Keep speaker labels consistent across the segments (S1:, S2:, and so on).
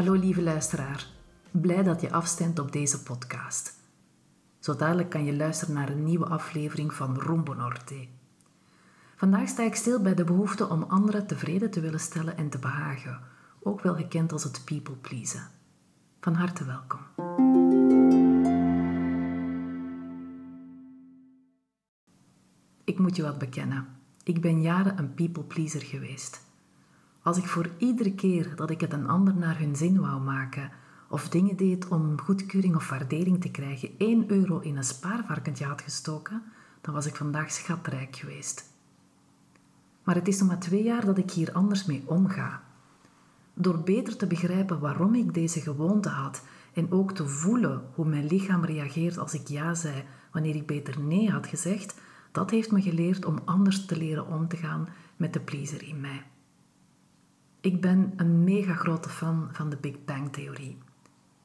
S1: Hallo lieve luisteraar, blij dat je afstemt op deze podcast. Zo dadelijk kan je luisteren naar een nieuwe aflevering van Rumbo Norte. Vandaag sta ik stil bij de behoefte om anderen tevreden te willen stellen en te behagen, ook wel gekend als het people pleasen. Van harte welkom. Ik moet je wat bekennen. Ik ben jaren een people pleaser geweest. Als ik voor iedere keer dat ik het een ander naar hun zin wou maken, of dingen deed om goedkeuring of waardering te krijgen, 1 euro in een spaarvarkentje had gestoken, dan was ik vandaag schatrijk geweest. Maar het is nog maar twee jaar dat ik hier anders mee omga. Door beter te begrijpen waarom ik deze gewoonte had en ook te voelen hoe mijn lichaam reageert als ik ja zei wanneer ik beter nee had gezegd, dat heeft me geleerd om anders te leren om te gaan met de pleaser in mij. Ik ben een mega grote fan van de Big Bang Theorie.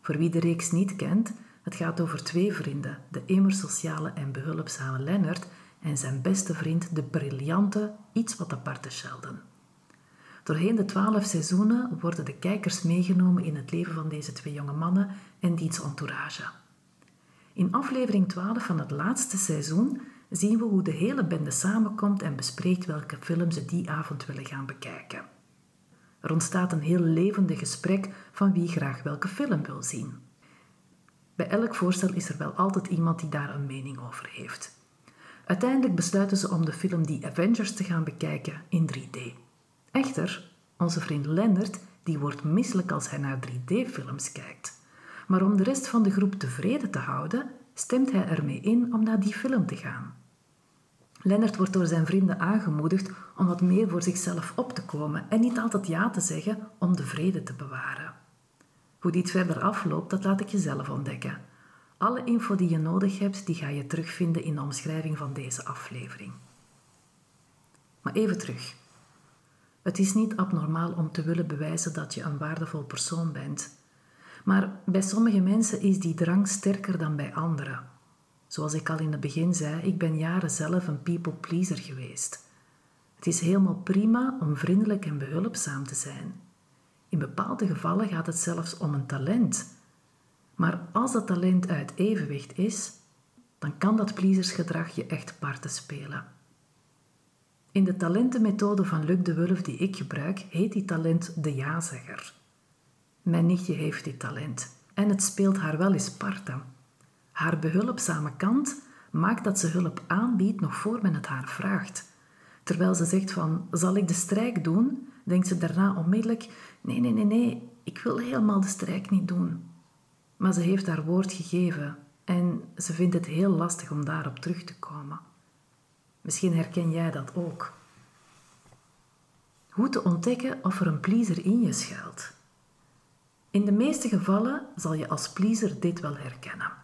S1: Voor wie de reeks niet kent, het gaat over twee vrienden, de immer sociale en behulpzame Leonard en zijn beste vriend, de briljante, iets wat aparte Sheldon. Doorheen de twaalf seizoenen worden de kijkers meegenomen in het leven van deze twee jonge mannen en diens entourage. In aflevering 12 van het laatste seizoen zien we hoe de hele bende samenkomt en bespreekt welke film ze die avond willen gaan bekijken. Er ontstaat een heel levendig gesprek van wie graag welke film wil zien. Bij elk voorstel is er wel altijd iemand die daar een mening over heeft. Uiteindelijk besluiten ze om de film The Avengers te gaan bekijken in 3D. Echter, onze vriend Leonard die wordt misselijk als hij naar 3D-films kijkt. Maar om de rest van de groep tevreden te houden, stemt hij ermee in om naar die film te gaan. Lennart wordt door zijn vrienden aangemoedigd om wat meer voor zichzelf op te komen en niet altijd ja te zeggen om de vrede te bewaren. Hoe dit verder afloopt, dat laat ik je zelf ontdekken. Alle info die je nodig hebt, die ga je terugvinden in de omschrijving van deze aflevering. Maar even terug. Het is niet abnormaal om te willen bewijzen dat je een waardevol persoon bent. Maar bij sommige mensen is die drang sterker dan bij anderen. Zoals ik al in het begin zei, ik ben jaren zelf een people pleaser geweest. Het is helemaal prima om vriendelijk en behulpzaam te zijn. In bepaalde gevallen gaat het zelfs om een talent. Maar als dat talent uit evenwicht is, dan kan dat pleasersgedrag je echt parten spelen. In de talentenmethode van Luc de Wulf die ik gebruik, heet die talent de ja-zegger. Mijn nichtje heeft dit talent en het speelt haar wel eens parten. Haar behulpzame kant maakt dat ze hulp aanbiedt nog voor men het haar vraagt. Terwijl ze zegt van, zal ik de strijk doen? Denkt ze daarna onmiddellijk, nee, nee, nee, nee, ik wil helemaal de strijk niet doen. Maar ze heeft haar woord gegeven en ze vindt het heel lastig om daarop terug te komen. Misschien herken jij dat ook. Hoe te ontdekken of er een pleaser in je schuilt? In de meeste gevallen zal je als pleaser dit wel herkennen.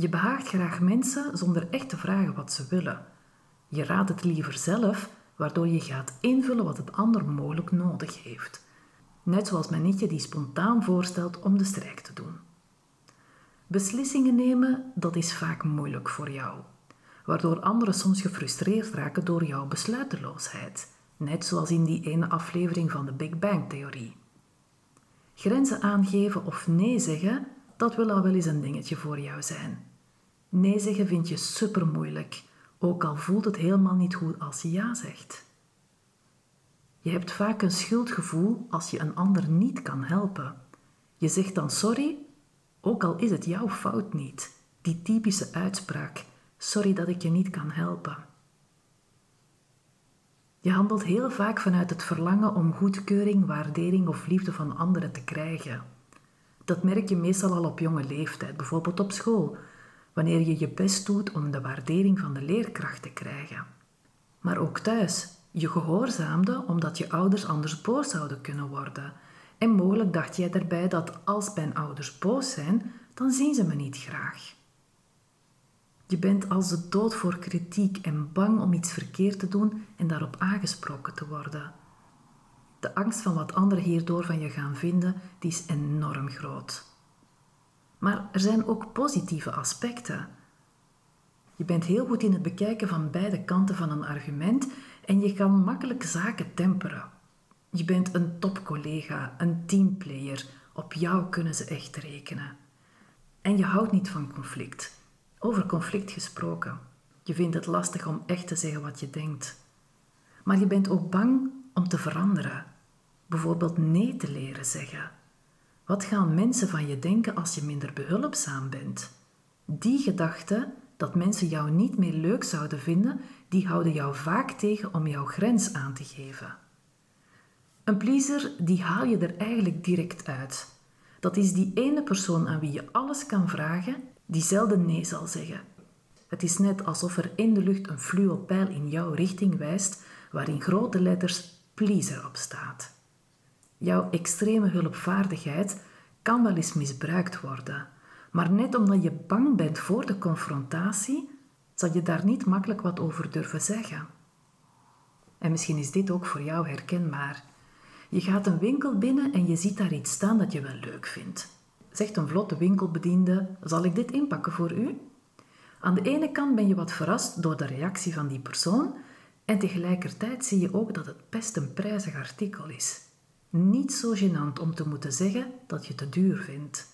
S1: Je behaagt graag mensen zonder echt te vragen wat ze willen. Je raadt het liever zelf, waardoor je gaat invullen wat het ander mogelijk nodig heeft. Net zoals mijn nichtje die spontaan voorstelt om de strijk te doen. Beslissingen nemen, dat is vaak moeilijk voor jou, waardoor anderen soms gefrustreerd raken door jouw besluiteloosheid, net zoals in die ene aflevering van de Big Bang Theorie. Grenzen aangeven of nee zeggen, dat wil al wel eens een dingetje voor jou zijn. Nee zeggen vind je super moeilijk, ook al voelt het helemaal niet goed als je ja zegt. Je hebt vaak een schuldgevoel als je een ander niet kan helpen. Je zegt dan sorry, ook al is het jouw fout niet. Die typische uitspraak: sorry dat ik je niet kan helpen. Je handelt heel vaak vanuit het verlangen om goedkeuring, waardering of liefde van anderen te krijgen. Dat merk je meestal al op jonge leeftijd, bijvoorbeeld op school, wanneer je je best doet om de waardering van de leerkracht te krijgen. Maar ook thuis. Je gehoorzaamde omdat je ouders anders boos zouden kunnen worden. En mogelijk dacht jij daarbij dat als mijn ouders boos zijn, dan zien ze me niet graag. Je bent als de dood voor kritiek en bang om iets verkeerd te doen en daarop aangesproken te worden. De angst van wat anderen hierdoor van je gaan vinden, die is enorm groot. Maar er zijn ook positieve aspecten. Je bent heel goed in het bekijken van beide kanten van een argument en je kan makkelijk zaken temperen. Je bent een topcollega, een teamplayer. Op jou kunnen ze echt rekenen. En je houdt niet van conflict. Over conflict gesproken. Je vindt het lastig om echt te zeggen wat je denkt. Maar je bent ook bang om te veranderen. Bijvoorbeeld nee te leren zeggen. Wat gaan mensen van je denken als je minder behulpzaam bent? Die gedachte dat mensen jou niet meer leuk zouden vinden, die houden jou vaak tegen om jouw grens aan te geven. Een pleaser, die haal je er eigenlijk direct uit. Dat is die ene persoon aan wie je alles kan vragen, die zelden nee zal zeggen. Het is net alsof er in de lucht een fluopijl in jouw richting wijst, waarin grote letters pleaser op staat. Jouw extreme hulpvaardigheid kan wel eens misbruikt worden, maar net omdat je bang bent voor de confrontatie, zal je daar niet makkelijk wat over durven zeggen. En misschien is dit ook voor jou herkenbaar. Je gaat een winkel binnen en je ziet daar iets staan dat je wel leuk vindt. Zegt een vlotte winkelbediende: Zal ik dit inpakken voor u? Aan de ene kant ben je wat verrast door de reactie van die persoon, en tegelijkertijd zie je ook dat het best een prijzig artikel is. Niet zo gênant om te moeten zeggen dat je te duur vindt.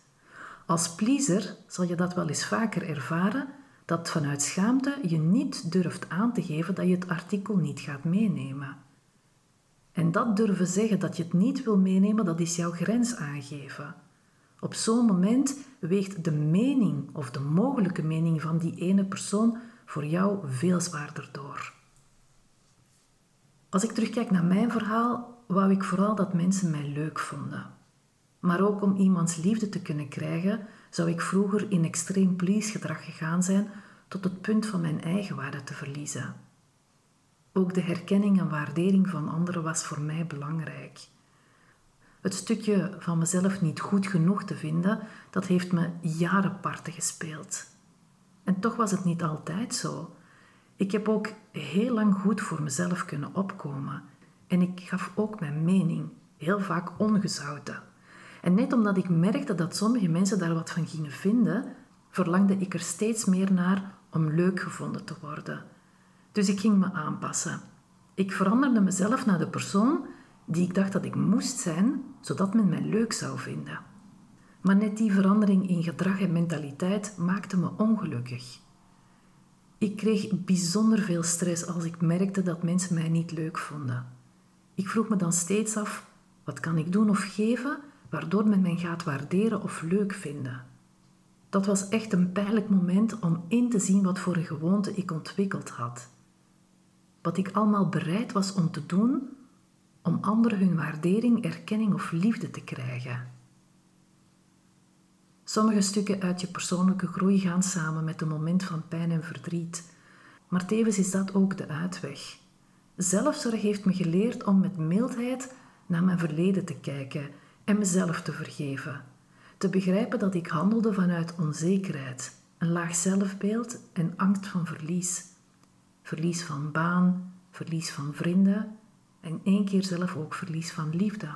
S1: Als pleaser zal je dat wel eens vaker ervaren dat vanuit schaamte je niet durft aan te geven dat je het artikel niet gaat meenemen. En dat durven zeggen dat je het niet wil meenemen, dat is jouw grens aangeven. Op zo'n moment weegt de mening of de mogelijke mening van die ene persoon voor jou veel zwaarder door. Als ik terugkijk naar mijn verhaal, wou ik vooral dat mensen mij leuk vonden. Maar ook om iemands liefde te kunnen krijgen, zou ik vroeger in extreem please-gedrag gegaan zijn tot het punt van mijn eigen waarde te verliezen. Ook de herkenning en waardering van anderen was voor mij belangrijk. Het stukje van mezelf niet goed genoeg te vinden, dat heeft me jaren parten gespeeld. En toch was het niet altijd zo. Ik heb ook heel lang goed voor mezelf kunnen opkomen. En ik gaf ook mijn mening, heel vaak ongezouten. En net omdat ik merkte dat sommige mensen daar wat van gingen vinden, verlangde ik er steeds meer naar om leuk gevonden te worden. Dus ik ging me aanpassen. Ik veranderde mezelf naar de persoon die ik dacht dat ik moest zijn, zodat men mij leuk zou vinden. Maar net die verandering in gedrag en mentaliteit maakte me ongelukkig. Ik kreeg bijzonder veel stress als ik merkte dat mensen mij niet leuk vonden. Ik vroeg me dan steeds af: wat kan ik doen of geven waardoor men mij gaat waarderen of leuk vinden? Dat was echt een pijnlijk moment om in te zien wat voor een gewoonte ik ontwikkeld had. Wat ik allemaal bereid was om te doen om anderen hun waardering, erkenning of liefde te krijgen. Sommige stukken uit je persoonlijke groei gaan samen met een moment van pijn en verdriet, maar tevens is dat ook de uitweg. Zelfzorg heeft me geleerd om met mildheid naar mijn verleden te kijken en mezelf te vergeven. Te begrijpen dat ik handelde vanuit onzekerheid, een laag zelfbeeld en angst van verlies. Verlies van baan, verlies van vrienden en één keer zelf ook verlies van liefde.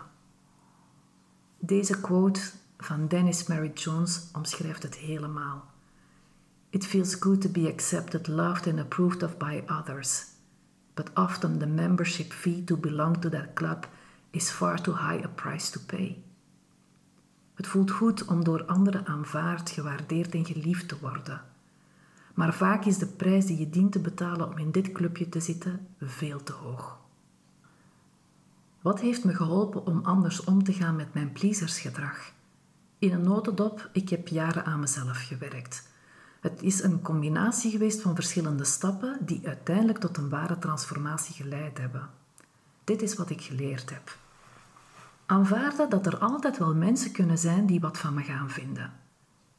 S1: Deze quote van Dennis Mary Jones omschrijft het helemaal. It feels good to be accepted, loved and approved of by others. But often the membership fee to belong to that club is far too high a price to pay. Het voelt goed om door anderen aanvaard, gewaardeerd en geliefd te worden. Maar vaak is de prijs die je dient te betalen om in dit clubje te zitten veel te hoog. Wat heeft me geholpen om anders om te gaan met mijn pleasersgedrag? In een notendop, ik heb jaren aan mezelf gewerkt. Het is een combinatie geweest van verschillende stappen die uiteindelijk tot een ware transformatie geleid hebben. Dit is wat ik geleerd heb. Aanvaarden dat er altijd wel mensen kunnen zijn die wat van me gaan vinden.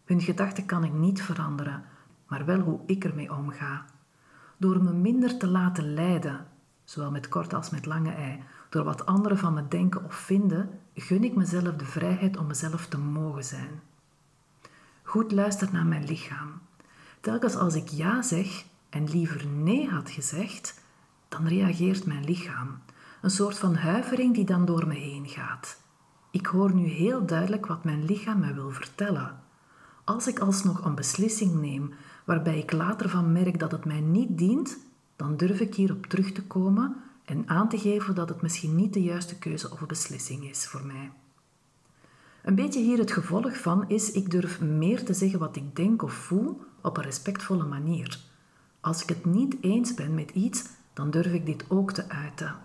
S1: Hun gedachten kan ik niet veranderen, maar wel hoe ik ermee omga. Door me minder te laten leiden, zowel met korte als met lange ei, door wat anderen van me denken of vinden, gun ik mezelf de vrijheid om mezelf te mogen zijn. Goed luisteren naar mijn lichaam. Telkens als ik ja zeg en liever nee had gezegd, dan reageert mijn lichaam. Een soort van huivering die dan door me heen gaat. Ik hoor nu heel duidelijk wat mijn lichaam me wil vertellen. Als ik alsnog een beslissing neem waarbij ik later van merk dat het mij niet dient, dan durf ik hierop terug te komen en aan te geven dat het misschien niet de juiste keuze of beslissing is voor mij. Een beetje hier het gevolg van is, ik durf meer te zeggen wat ik denk of voel op een respectvolle manier. Als ik het niet eens ben met iets, dan durf ik dit ook te uiten.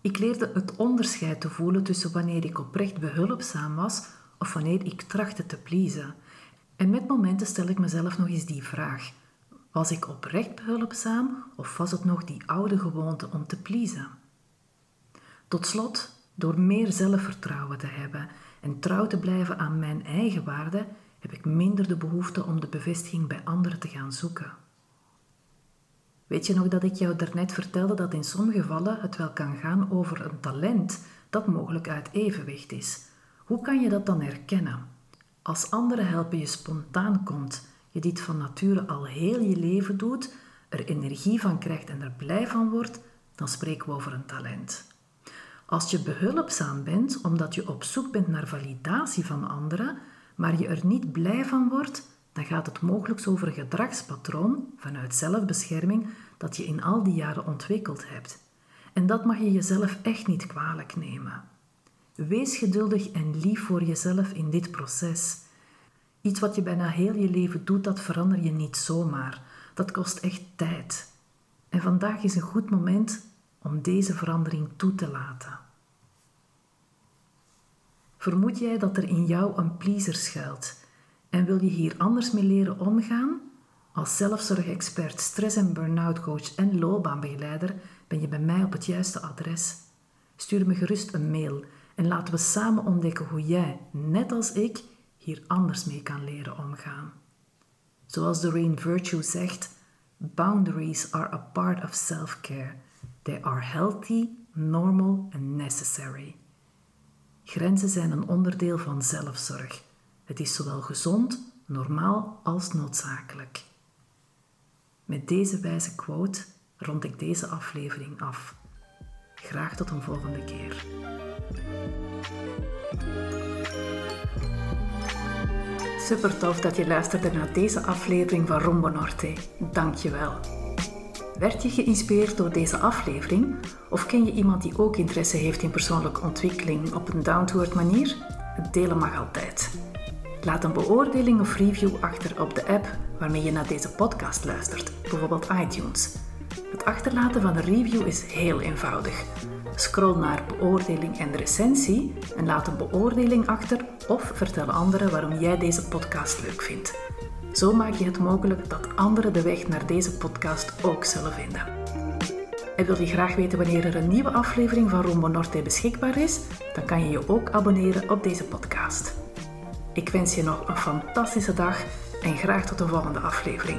S1: Ik leerde het onderscheid te voelen tussen wanneer ik oprecht behulpzaam was of wanneer ik trachtte te pleasen. En met momenten stel ik mezelf nog eens die vraag. Was ik oprecht behulpzaam of was het nog die oude gewoonte om te pleasen? Tot slot, door meer zelfvertrouwen te hebben en trouw te blijven aan mijn eigen waarde, heb ik minder de behoefte om de bevestiging bij anderen te gaan zoeken. Weet je nog dat ik jou daarnet vertelde dat in sommige gevallen het wel kan gaan over een talent dat mogelijk uit evenwicht is? Hoe kan je dat dan herkennen? Als anderen helpen je spontaan komt, je dit van nature al heel je leven doet, er energie van krijgt en er blij van wordt, dan spreken we over een talent. Als je behulpzaam bent omdat je op zoek bent naar validatie van anderen, maar je er niet blij van wordt, dan gaat het mogelijk over een gedragspatroon vanuit zelfbescherming dat je in al die jaren ontwikkeld hebt. En dat mag je jezelf echt niet kwalijk nemen. Wees geduldig en lief voor jezelf in dit proces. Iets wat je bijna heel je leven doet, dat verander je niet zomaar. Dat kost echt tijd. En vandaag is een goed moment om deze verandering toe te laten. Vermoed jij dat er in jou een pleaser schuilt en wil je hier anders mee leren omgaan? Als zelfzorgexpert, stress- en burn-out coach en loopbaanbegeleider ben je bij mij op het juiste adres. Stuur me gerust een mail en laten we samen ontdekken hoe jij, net als ik, hier anders mee kan leren omgaan. Zoals Doreen Virtue zegt, boundaries are a part of self-care. They are healthy, normal and necessary. Grenzen zijn een onderdeel van zelfzorg. Het is zowel gezond, normaal als noodzakelijk. Met deze wijze quote rond ik deze aflevering af. Graag tot een volgende keer. Super tof dat je luisterde naar deze aflevering van Rombo Norte. Dank je wel. Werd je geïnspireerd door deze aflevering? Of ken je iemand die ook interesse heeft in persoonlijke ontwikkeling op een down-to-earth manier? Het delen mag altijd. Laat een beoordeling of review achter op de app waarmee je naar deze podcast luistert, bijvoorbeeld iTunes. Het achterlaten van een review is heel eenvoudig. Scroll naar beoordeling en recensie en laat een beoordeling achter of vertel anderen waarom jij deze podcast leuk vindt. Zo maak je het mogelijk dat anderen de weg naar deze podcast ook zullen vinden. En wil je graag weten wanneer er een nieuwe aflevering van Rombo Norte beschikbaar is? Dan kan je je ook abonneren op deze podcast. Ik wens je nog een fantastische dag en graag tot de volgende aflevering.